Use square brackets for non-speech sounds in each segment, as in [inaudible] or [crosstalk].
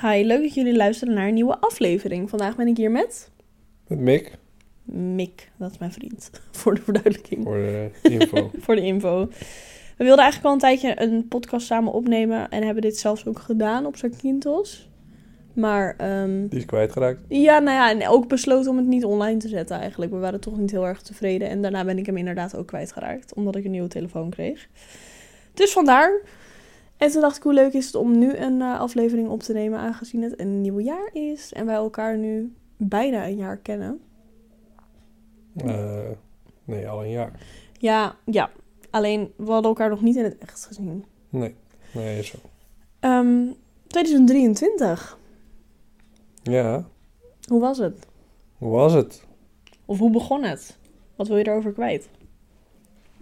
Hi, leuk dat jullie luisteren naar een nieuwe aflevering. Vandaag ben ik hier met Met Mick, Mick, dat is mijn vriend, [laughs] voor de verduidelijking, voor de info. [laughs] voor de info. We wilden eigenlijk al een tijdje een podcast samen opnemen en hebben dit zelfs ook gedaan op Zakynthos. Maar ehm, Die is kwijtgeraakt. ja, nou ja, en ook besloten om het niet online te zetten eigenlijk. We waren toch niet heel erg tevreden en daarna ben ik hem inderdaad ook kwijtgeraakt, omdat ik een nieuwe telefoon kreeg. Dus vandaar. En toen dacht ik, hoe leuk is het om nu een eh, aflevering op te nemen, aangezien het een nieuw jaar is en wij elkaar nu bijna een jaar kennen. Eh, nee, al een jaar. Ja, ja. Alleen, we hadden elkaar nog niet in het echt gezien. Nee, nee, zo. Ehm 2023. Ja, Hoe was het? hoe was het? Of hoe begon het? Wat wil je erover kwijt?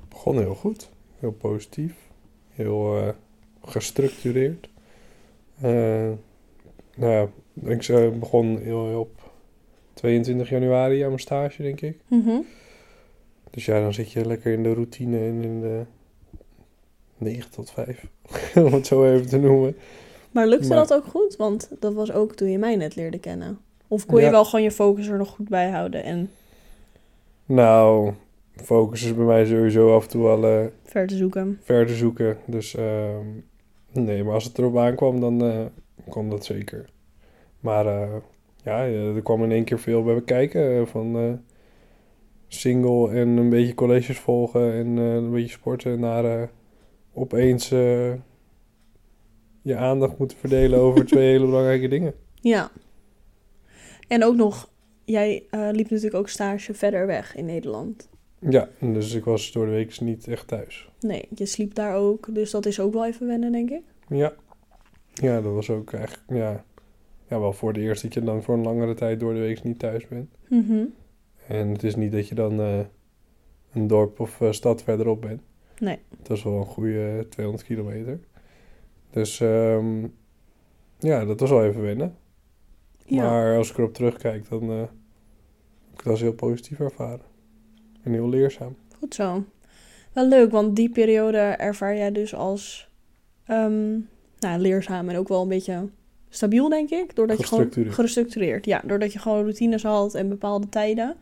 Begon heel goed. Heel positief. Heel eh, gestructureerd. Eh, nou ja, ik eh, begon heel, op 22 januari aan mijn stage, denk ik. Mhm. Dus ja, dan zit je lekker in de routine en in de 9 tot 5. [laughs] Om het zo even te noemen. Maar lukte Maar- dat ook goed? Want dat was ook toen je mij net leerde kennen. Of kon je Ja. wel gewoon je focus er nog goed bij houden en Nou, focus is bij mij sowieso af en toe wel eh, ver te zoeken? ver te zoeken. Dus ehm, nee, maar als het erop aankwam, dan eh kon dat zeker. Maar eh, ja, eh, er kwam in één keer veel bij bekijken. van single en een beetje colleges volgen en een beetje sporten naar opeens je aandacht moeten verdelen over [laughs] twee hele belangrijke dingen. Ja. En ook nog, jij liep natuurlijk ook stage verder weg in Nederland. Ja, dus ik was door de week niet echt thuis. Nee, je sliep daar ook. Dus dat is ook wel even wennen, denk ik. Ja. Ja, dat was ook eigenlijk, ja, ja, wel voor de eerst dat je dan voor een langere tijd door de week niet thuis bent. Mhm. En het is niet dat je dan eh, een dorp of eh, stad verderop bent. Nee. Dat is wel een goede eh, 200 kilometer. Dus ehm, ja, dat was wel even wennen. Ja. Maar als ik erop terugkijk, dan eh, heb ik het als heel positief ervaren. En heel leerzaam. Goed zo. Wel leuk, want die periode ervaar jij dus als ehm, nou, leerzaam en ook wel een beetje stabiel, denk ik. Doordat je gewoon Gestructureerd. Ja, doordat je gewoon routines had en bepaalde tijden.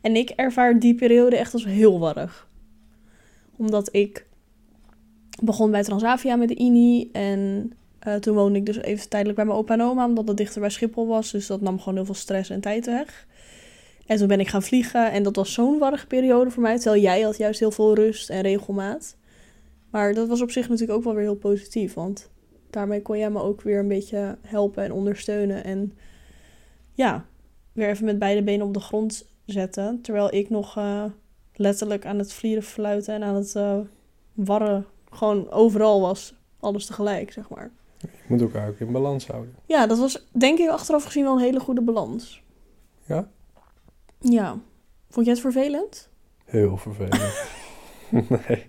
En ik ervaar die periode echt als heel warrig. Omdat ik begon bij Transavia met de INI en eh, toen woonde ik dus even tijdelijk bij mijn opa en oma, omdat het dichter bij Schiphol was. Dus dat nam gewoon heel veel stress en tijd weg. En toen ben ik gaan vliegen en dat was zo'n warrige periode voor mij. Terwijl jij had juist heel veel rust en regelmaat. Maar dat was op zich natuurlijk ook wel weer heel positief. Want daarmee kon jij me ook weer een beetje helpen en ondersteunen. En ja, weer even met beide benen op de grond zetten. Terwijl ik nog eh, letterlijk aan het vlieren fluiten en aan het eh, warren gewoon overal was. Alles tegelijk, zeg maar. Je moet elkaar ook in balans houden. Ja, dat was denk ik achteraf gezien wel een hele goede balans. Ja? Ja. Vond jij het vervelend? Heel vervelend. [laughs] nee.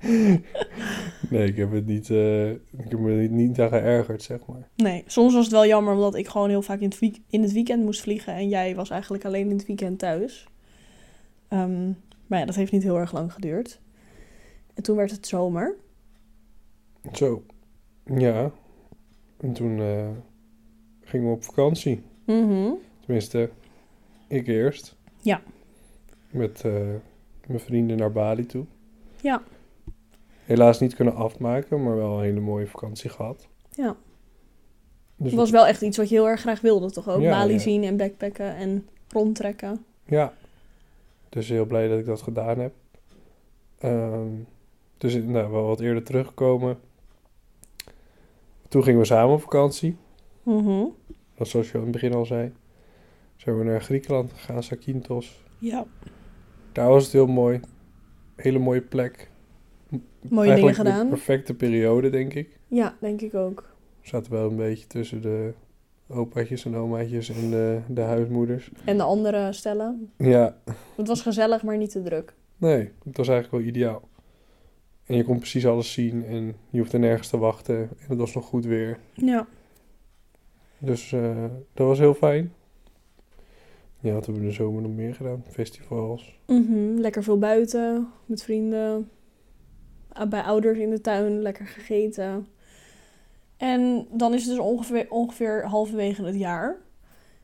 nee, ik heb het niet, eh, ik heb me niet, niet aan geërgerd, zeg maar. Nee, soms was het wel jammer omdat ik gewoon heel vaak in het, week- in het weekend moest vliegen en jij was eigenlijk alleen in het weekend thuis. Ehm, maar ja, dat heeft niet heel erg lang geduurd. En toen werd het zomer. Zo, ja. En toen eh, gingen we op vakantie. Mhm. Tenminste, ik eerst. Ja. Met eh, mijn vrienden naar Bali toe. Ja. Helaas niet kunnen afmaken, maar wel een hele mooie vakantie gehad. Ja. Dus Het was wel echt iets wat je heel erg graag wilde, toch ook? Ja, Bali ja. zien en backpacken en rondtrekken. Ja. Dus heel blij dat ik dat gedaan heb. Ehm, dus nou, wel wat eerder teruggekomen. Toen gingen we samen op vakantie. Mhm. Dat zoals je in het begin al zei. Zijn we naar Griekenland gegaan, Zakynthos. Ja. Daar was het heel mooi. Hele mooie plek. Mooie dingen Eigenlijk gedaan. perfecte periode, denk ik. Ja, denk ik ook. We zaten wel een beetje tussen de opaatjes en omaatjes en de, de huismoeders. En de andere stellen. Ja, Het was gezellig, maar niet te druk. nee, het was eigenlijk wel ideaal. En je kon precies alles zien en je hoefde nergens te wachten. En het was nog goed weer. Ja. Dus eh, dat was heel fijn. Ja, wat hebben we de zomer nog meer gedaan? Festivals. Mhm, Lekker veel buiten, met vrienden. Bij ouders in de tuin, lekker gegeten. En dan is het dus ongeveer, ongeveer halverwege het jaar.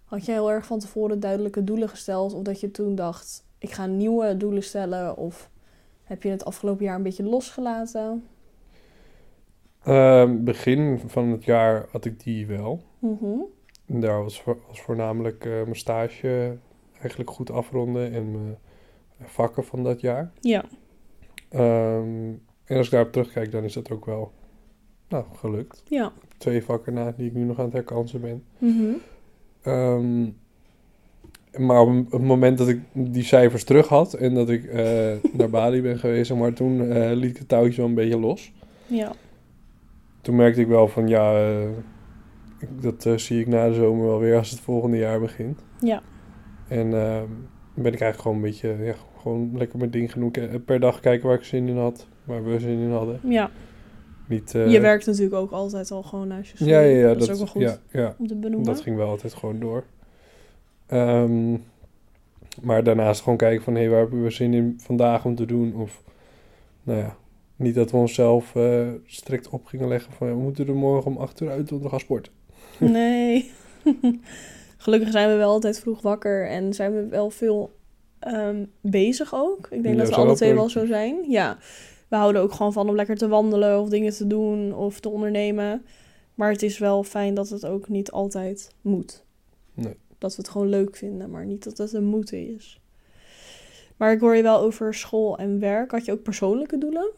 Had jij heel erg van tevoren duidelijke doelen gesteld? Of dat je toen dacht, ik ga nieuwe doelen stellen? Of heb je het afgelopen jaar een beetje losgelaten? Ehm, begin van het jaar had ik die wel. Mhm. Daar was, was voornamelijk eh, mijn stage eigenlijk goed afronden en mijn vakken van dat jaar. Ja. Ehm, en als ik daarop terugkijk, dan is dat ook wel nou, gelukt. Ja. Twee vakken na die ik nu nog aan het herkansen ben. Mhm. Ehm, maar op het moment dat ik die cijfers terug had en dat ik eh, [laughs] naar Bali ben geweest, maar toen eh, liet ik het touwtje wel een beetje los. Ja. Toen merkte ik wel van ja, dat eh, zie ik na de zomer wel weer als het volgende jaar begint. Ja. En ehm, ben ik eigenlijk gewoon een beetje, ja, gewoon lekker mijn ding genoeg. eh, Per dag kijken waar ik zin in had, waar we zin in hadden. Ja. Niet, eh, je werkt natuurlijk ook altijd al gewoon naast je Ja, ja, ja, dat, is ook wel goed Ja, ja, om te benoemen. dat ging wel altijd gewoon door. Ehm, maar daarnaast gewoon kijken van, hé, waar hebben we zin in vandaag om te doen? Of, nou ja, niet dat we onszelf eh, strikt op gingen leggen van, ja, we moeten er morgen om acht uur uit om te gaan sporten. [laughs] Nee. [laughs] Gelukkig zijn we wel altijd vroeg wakker en zijn we wel veel ehm, bezig ook. Ik denk Ja, dat we alle twee wel zo zijn. Ja. We houden ook gewoon van om lekker te wandelen of dingen te doen of te ondernemen. Maar het is wel fijn dat het ook niet altijd moet. Nee. Dat we het gewoon leuk vinden, maar niet dat het een moeten is. Maar ik hoor je wel over school en werk. Had je ook persoonlijke doelen?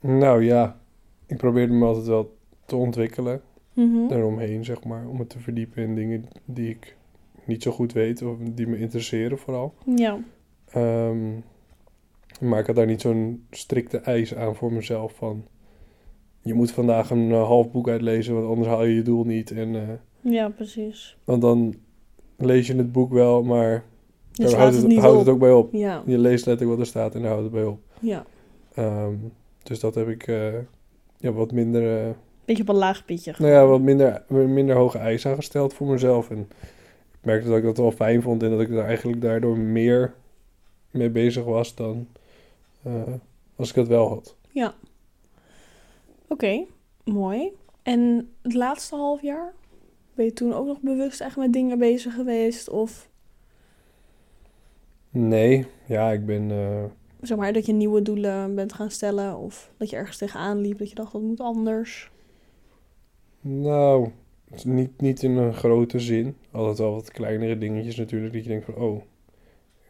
Nou ja, ik probeerde me altijd wel te ontwikkelen Mhm. daaromheen, zeg maar. Om me te verdiepen in dingen die ik niet zo goed weet of die me interesseren vooral. Ja. Ehm, maar ik had daar niet zo'n strikte eis aan voor mezelf van... Je moet vandaag een eh, half boek uitlezen, want anders haal je je doel niet. En, eh, ja, precies. want dan lees je het boek wel, maar Je daar slaat houdt het het, houdt het ook bij op. Ja, Je leest letterlijk wat er staat en daar houdt het bij op. ja. Ehm, dus dat heb ik eh, ja, wat minder... Beetje op een laag pitje. nou ja, wat minder, minder hoge eisen aangesteld voor mezelf. En ik merkte dat ik dat wel fijn vond en dat ik daar eigenlijk daardoor meer mee bezig was dan eh, als ik het wel had. Ja. Oké, mooi. En het laatste half jaar? Ben je toen ook nog bewust echt met dingen bezig geweest? Of Nee, ja, ik ben. eh, zeg maar dat je nieuwe doelen bent gaan stellen? Of dat je ergens tegenaan liep dat je dacht dat moet anders? Nou, niet, niet in een grote zin. Altijd wel wat kleinere dingetjes natuurlijk. Dat je denkt van, oh,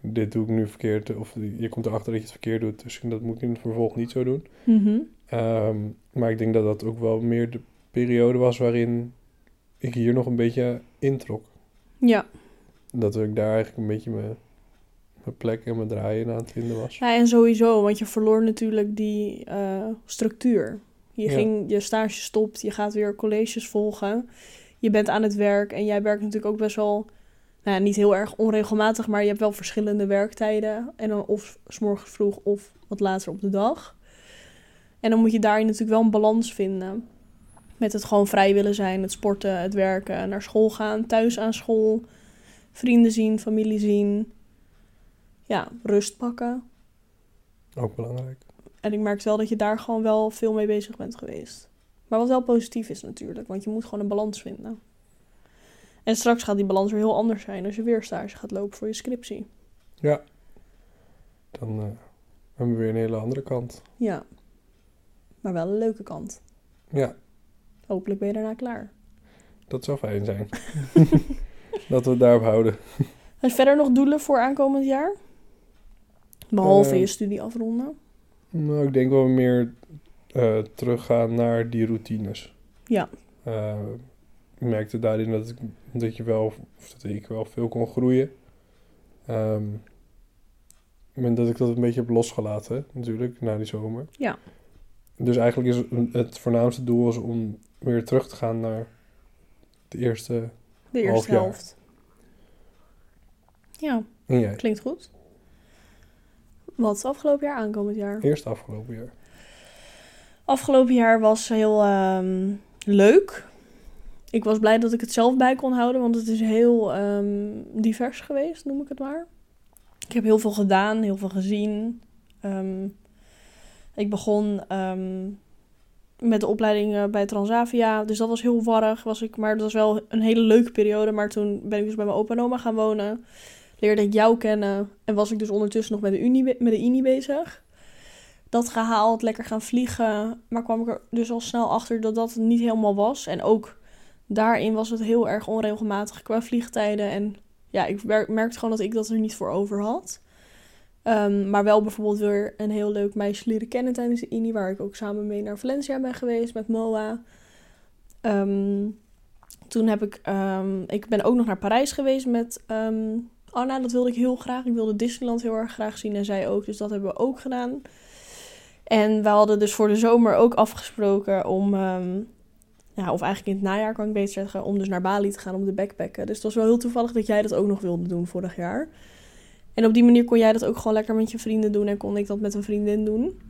dit doe ik nu verkeerd. Of je komt erachter dat je het verkeerd doet. Dus dat moet ik in het vervolg niet zo doen. Mhm. Ehm, maar ik denk dat dat ook wel meer de periode was waarin ik hier nog een beetje introk. Ja. Dat ik daar eigenlijk een beetje mijn, mijn plek en mijn draaien aan het vinden was. ja, en sowieso, want je verloor natuurlijk die eh, structuur. Je Ja. ging je stage stopt, je gaat weer colleges volgen. Je bent aan het werk en jij werkt natuurlijk ook best wel, nou ja, niet heel erg onregelmatig, maar je hebt wel verschillende werktijden. En dan of s morgens vroeg of wat later op de dag. En dan moet je daarin natuurlijk wel een balans vinden. Met het gewoon vrij willen zijn, het sporten, het werken, naar school gaan, thuis aan school, vrienden zien, familie zien. Ja, rust pakken. Ook belangrijk. En ik merk wel dat je daar gewoon wel veel mee bezig bent geweest. Maar wat wel positief is natuurlijk, want je moet gewoon een balans vinden. En straks gaat die balans weer heel anders zijn als je weer stage gaat lopen voor je scriptie. Ja. Dan eh, hebben we weer een hele andere kant. Ja. Maar wel een leuke kant. Ja, Hopelijk ben je daarna klaar. dat zou fijn zijn. [laughs] dat we het daarop houden. Heb je verder nog doelen voor aankomend jaar? Behalve Eh, je studie afronden. Nou, ik denk wel meer eh, teruggaan naar die routines. Ja. Eh, ik merkte daarin dat, ik, dat je wel, of dat ik wel veel kon groeien. Ehm, en dat ik dat een beetje heb losgelaten, natuurlijk, na die zomer. Ja. Dus eigenlijk is het- voornaamste doel was om weer terug te gaan naar de eerste. De half eerste jaar. helft. Ja, klinkt goed. Wat is afgelopen jaar aankomend jaar? Eerste afgelopen jaar. Afgelopen jaar was heel ehm, leuk. Ik was blij dat ik het zelf bij kon houden, want het is heel ehm, divers geweest, noem ik het maar. Ik heb heel veel gedaan, heel veel gezien. Ehm, ik begon met de opleiding eh, bij Transavia. Dus dat was heel warrig. Was ik, maar dat was wel een hele leuke periode. Maar toen ben ik dus bij mijn opa en oma gaan wonen. Leerde ik jou kennen. En was ik dus ondertussen nog met de, Unie, met de Unie bezig. Dat gehaald, lekker gaan vliegen. Maar kwam ik er dus al snel achter dat dat niet helemaal was. En ook daarin was het heel erg onregelmatig qua vliegtijden. En ja, ik merkte gewoon dat ik dat er niet voor over had. Um, maar wel bijvoorbeeld weer een heel leuk meisje leren kennen tijdens de INI, waar ik ook samen mee naar Valencia ben geweest met Moa. Um, toen heb ik, um, ik ben ook nog naar Parijs geweest met Anna, dat wilde ik heel graag. Ik wilde Disneyland heel erg graag zien en zij ook, dus dat hebben we ook gedaan. En we hadden dus voor de zomer ook afgesproken om, ja, of eigenlijk in het najaar kan ik beter zeggen, om dus naar Bali te gaan om te backpacken. Dus het was wel heel toevallig dat jij dat ook nog wilde doen vorig jaar. En op die manier kon jij dat ook gewoon lekker met je vrienden doen en kon ik dat met een vriendin doen.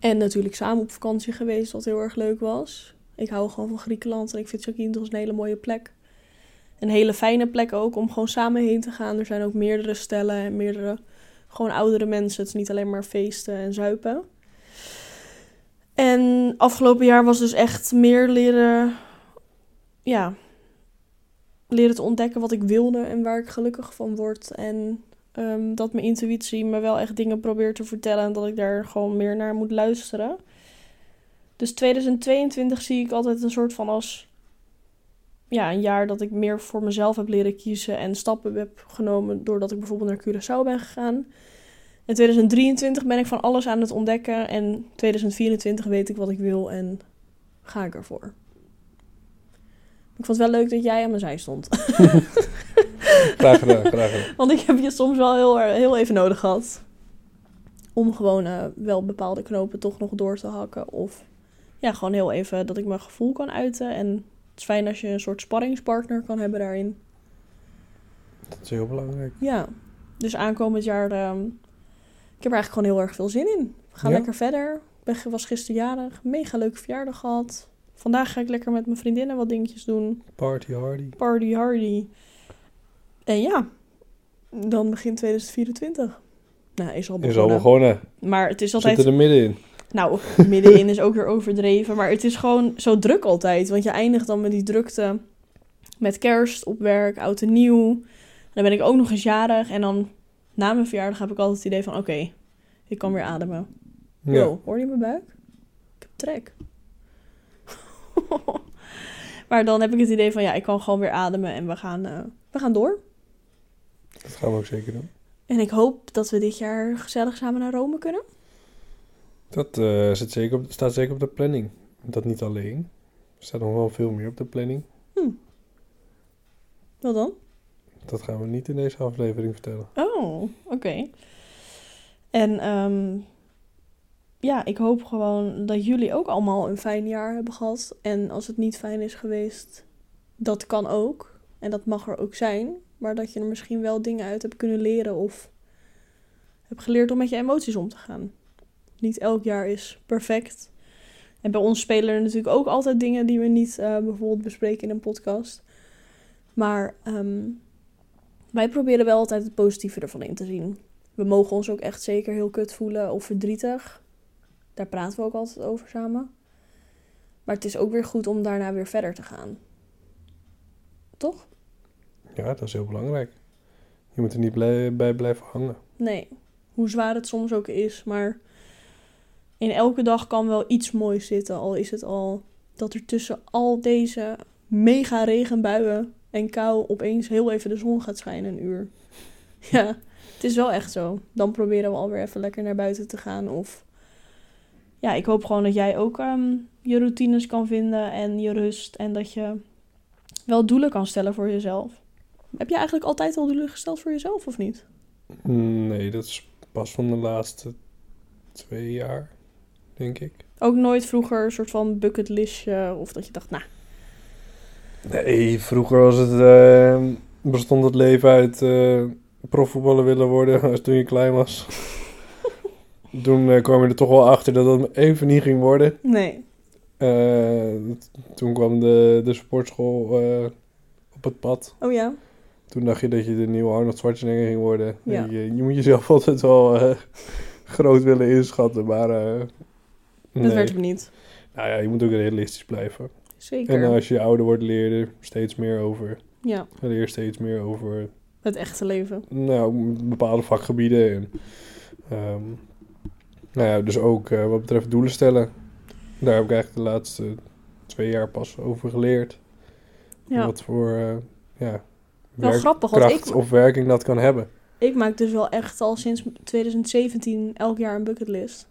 En natuurlijk samen op vakantie geweest, wat heel erg leuk was. Ik hou gewoon van Griekenland en ik vind Zakynthos een hele mooie plek. Een hele fijne plek ook om gewoon samen heen te gaan. Er zijn ook meerdere stellen en meerdere gewoon oudere mensen. Het is niet alleen maar feesten en zuipen. En afgelopen jaar was dus echt meer leren, ja, leren te ontdekken wat ik wilde en waar ik gelukkig van word. En um, dat mijn intuïtie me wel echt dingen probeert te vertellen en dat ik daar gewoon meer naar moet luisteren. Dus 2022 zie ik altijd een soort van als ja, een jaar dat ik meer voor mezelf heb leren kiezen en stappen heb genomen doordat ik bijvoorbeeld naar Curaçao ben gegaan. In 2023 ben ik van alles aan het ontdekken en 2024 weet ik wat ik wil en ga ik ervoor. Ik vond het wel leuk dat jij aan mijn zij stond. [laughs] graag gedaan, graag gedaan. Want ik heb je soms wel heel, heel even nodig gehad. Om gewoon uh, wel bepaalde knopen toch nog door te hakken. Of ja, gewoon heel even dat ik mijn gevoel kan uiten. En het is fijn als je een soort sparringspartner kan hebben daarin. Dat is heel belangrijk. Ja, dus aankomend jaar... Uh, ik heb er eigenlijk gewoon heel erg veel zin in. We gaan lekker verder. Ik was gisteren jarig. Mega leuke verjaardag gehad. Vandaag ga ik lekker met mijn vriendinnen wat dingetjes doen. Party hardy. Party hardy. En ja, dan begint 2024. Nou, is al begonnen. Is al begonnen. Maar het is altijd... Zit er middenin. Nou, middenin is ook weer overdreven. Maar het is gewoon zo druk altijd. Want je eindigt dan met die drukte. Met kerst, op werk, oud en nieuw. Dan ben ik ook nog eens jarig. En dan na mijn verjaardag heb ik altijd het idee van... Oké, ik kan weer ademen. Ja. hoor je mijn buik? Ik heb trek. [laughs] maar dan heb ik het idee van... Ja, ik kan gewoon weer ademen en we gaan, uh, we gaan door. Dat gaan we ook zeker doen. En ik hoop dat we dit jaar gezellig samen naar Rome kunnen. Dat uh, zit zeker op, staat zeker op de planning. Dat niet alleen. Er staat nog wel veel meer op de planning. Hm. Wat dan? Dat gaan we niet in deze aflevering vertellen. Oh, oké. En um, ja, ik hoop gewoon dat jullie ook allemaal een fijn jaar hebben gehad. En als het niet fijn is geweest, dat kan ook. En dat mag er ook zijn. Maar dat je er misschien wel dingen uit hebt kunnen leren of hebt geleerd om met je emoties om te gaan. Niet elk jaar is perfect. En bij ons spelen er natuurlijk ook altijd dingen die we niet uh, bijvoorbeeld bespreken in een podcast. Maar um, wij proberen wel altijd het positieve ervan in te zien. We mogen ons ook echt zeker heel kut voelen of verdrietig. Daar praten we ook altijd over samen. Maar het is ook weer goed om daarna weer verder te gaan. Toch? Ja, dat is heel belangrijk. Je moet er niet bij blijven hangen. Nee, hoe zwaar het soms ook is, maar in elke dag kan wel iets moois zitten. Al is het al dat er tussen al deze mega regenbuien en kou opeens heel even de zon gaat schijnen een uur. [laughs] Ja, het is wel echt zo. Dan proberen we alweer even lekker naar buiten te gaan. Of ja, ik hoop gewoon dat jij ook ehm, je routines kan vinden en je rust. En dat je wel doelen kan stellen voor jezelf. Heb je eigenlijk altijd al doelen gesteld voor jezelf of niet? Nee, dat is pas van de laatste twee jaar, denk ik. Ook nooit vroeger een soort van bucketlistje of dat je dacht, nou... Nee, vroeger was het, uh, bestond het leven uit uh, profvoetballer willen worden [laughs] toen je klein was. [laughs] toen uh, kwam je er toch wel achter dat het even niet ging worden. Nee. toen kwam de, de sportschool op het pad. Oh ja. Toen dacht je dat je de nieuwe Arnold Schwarzenegger ging worden. Ja. Je, je, moet jezelf [laughs] altijd wel groot willen inschatten, maar... Dat werd hem niet. Nou ja, je moet ook realistisch blijven. Zeker. En als je ouder wordt, leer je er steeds meer over. Ja, Je leert steeds meer over het echte leven. nou, bepaalde vakgebieden. En, ehm, nou ja, dus ook eh, wat betreft doelen stellen. Daar heb ik eigenlijk de laatste twee jaar pas over geleerd. Ja, Wat voor eh, ja, wel grappig, want kracht ik, of werking dat kan hebben. ik maak dus wel echt al sinds 2017 elk jaar een bucketlist.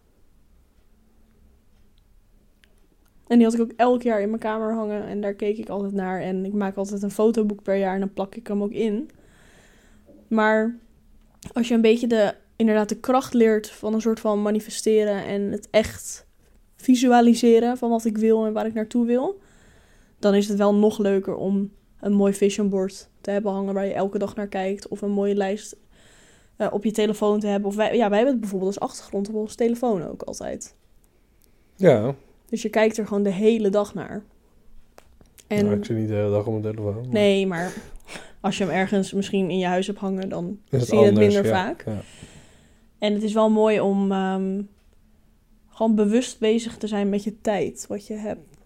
En die had ik ook elk jaar in mijn kamer hangen en daar keek ik altijd naar. En ik maak altijd een fotoboek per jaar en dan plak ik hem ook in. Maar als je een beetje de, inderdaad de kracht leert van een soort van manifesteren en het echt visualiseren van wat ik wil en waar ik naartoe wil, dan is het wel nog leuker om een mooi vision board te hebben hangen waar je elke dag naar kijkt. Of een mooie lijst eh, op je telefoon te hebben. Of wij, ja, wij hebben het bijvoorbeeld als achtergrond op onze telefoon ook altijd. Ja, Dus je kijkt er gewoon de hele dag naar. En nou, ik zit niet de hele dag op mijn telefoon. maar nee, maar als je hem ergens misschien in je huis hebt hangen, dan zie je het minder ja. vaak. Ja. En het is wel mooi om ehm, gewoon bewust bezig te zijn met je tijd, wat je hebt.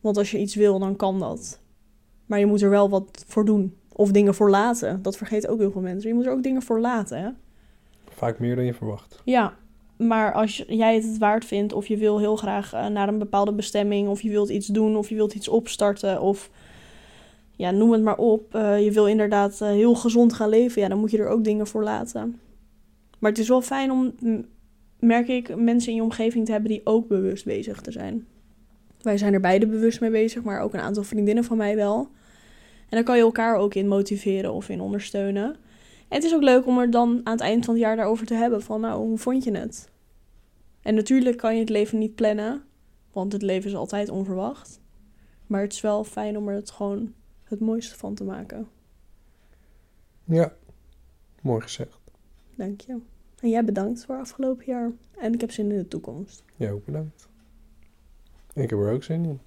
Want als je iets wil, dan kan dat. Maar je moet er wel wat voor doen. Of dingen voor laten. Dat vergeten ook heel veel mensen. Je moet er ook dingen voor laten, hè? Vaak meer dan je verwacht. Ja, maar als jij het het waard vindt, of je wil heel graag eh, naar een bepaalde bestemming, of je wilt iets doen, of je wilt iets opstarten, of ja, noem het maar op. eh, je wil inderdaad eh, heel gezond gaan leven, ja, dan moet je er ook dingen voor laten. Maar het is wel fijn om, merk ik, mensen in je omgeving te hebben die ook bewust bezig te zijn. Wij zijn er beide bewust mee bezig, maar ook een aantal vriendinnen van mij wel. En dan kan je elkaar ook in motiveren of in ondersteunen. En het is ook leuk om er dan aan het eind van het jaar daarover te hebben. Van nou, hoe vond je het? En natuurlijk kan je het leven niet plannen. Want het leven is altijd onverwacht. Maar het is wel fijn om er het gewoon het mooiste van te maken. Ja, mooi gezegd. Dank je. En jij bedankt voor afgelopen jaar. En ik heb zin in de toekomst. Jij ook bedankt. Ik heb er ook zin in.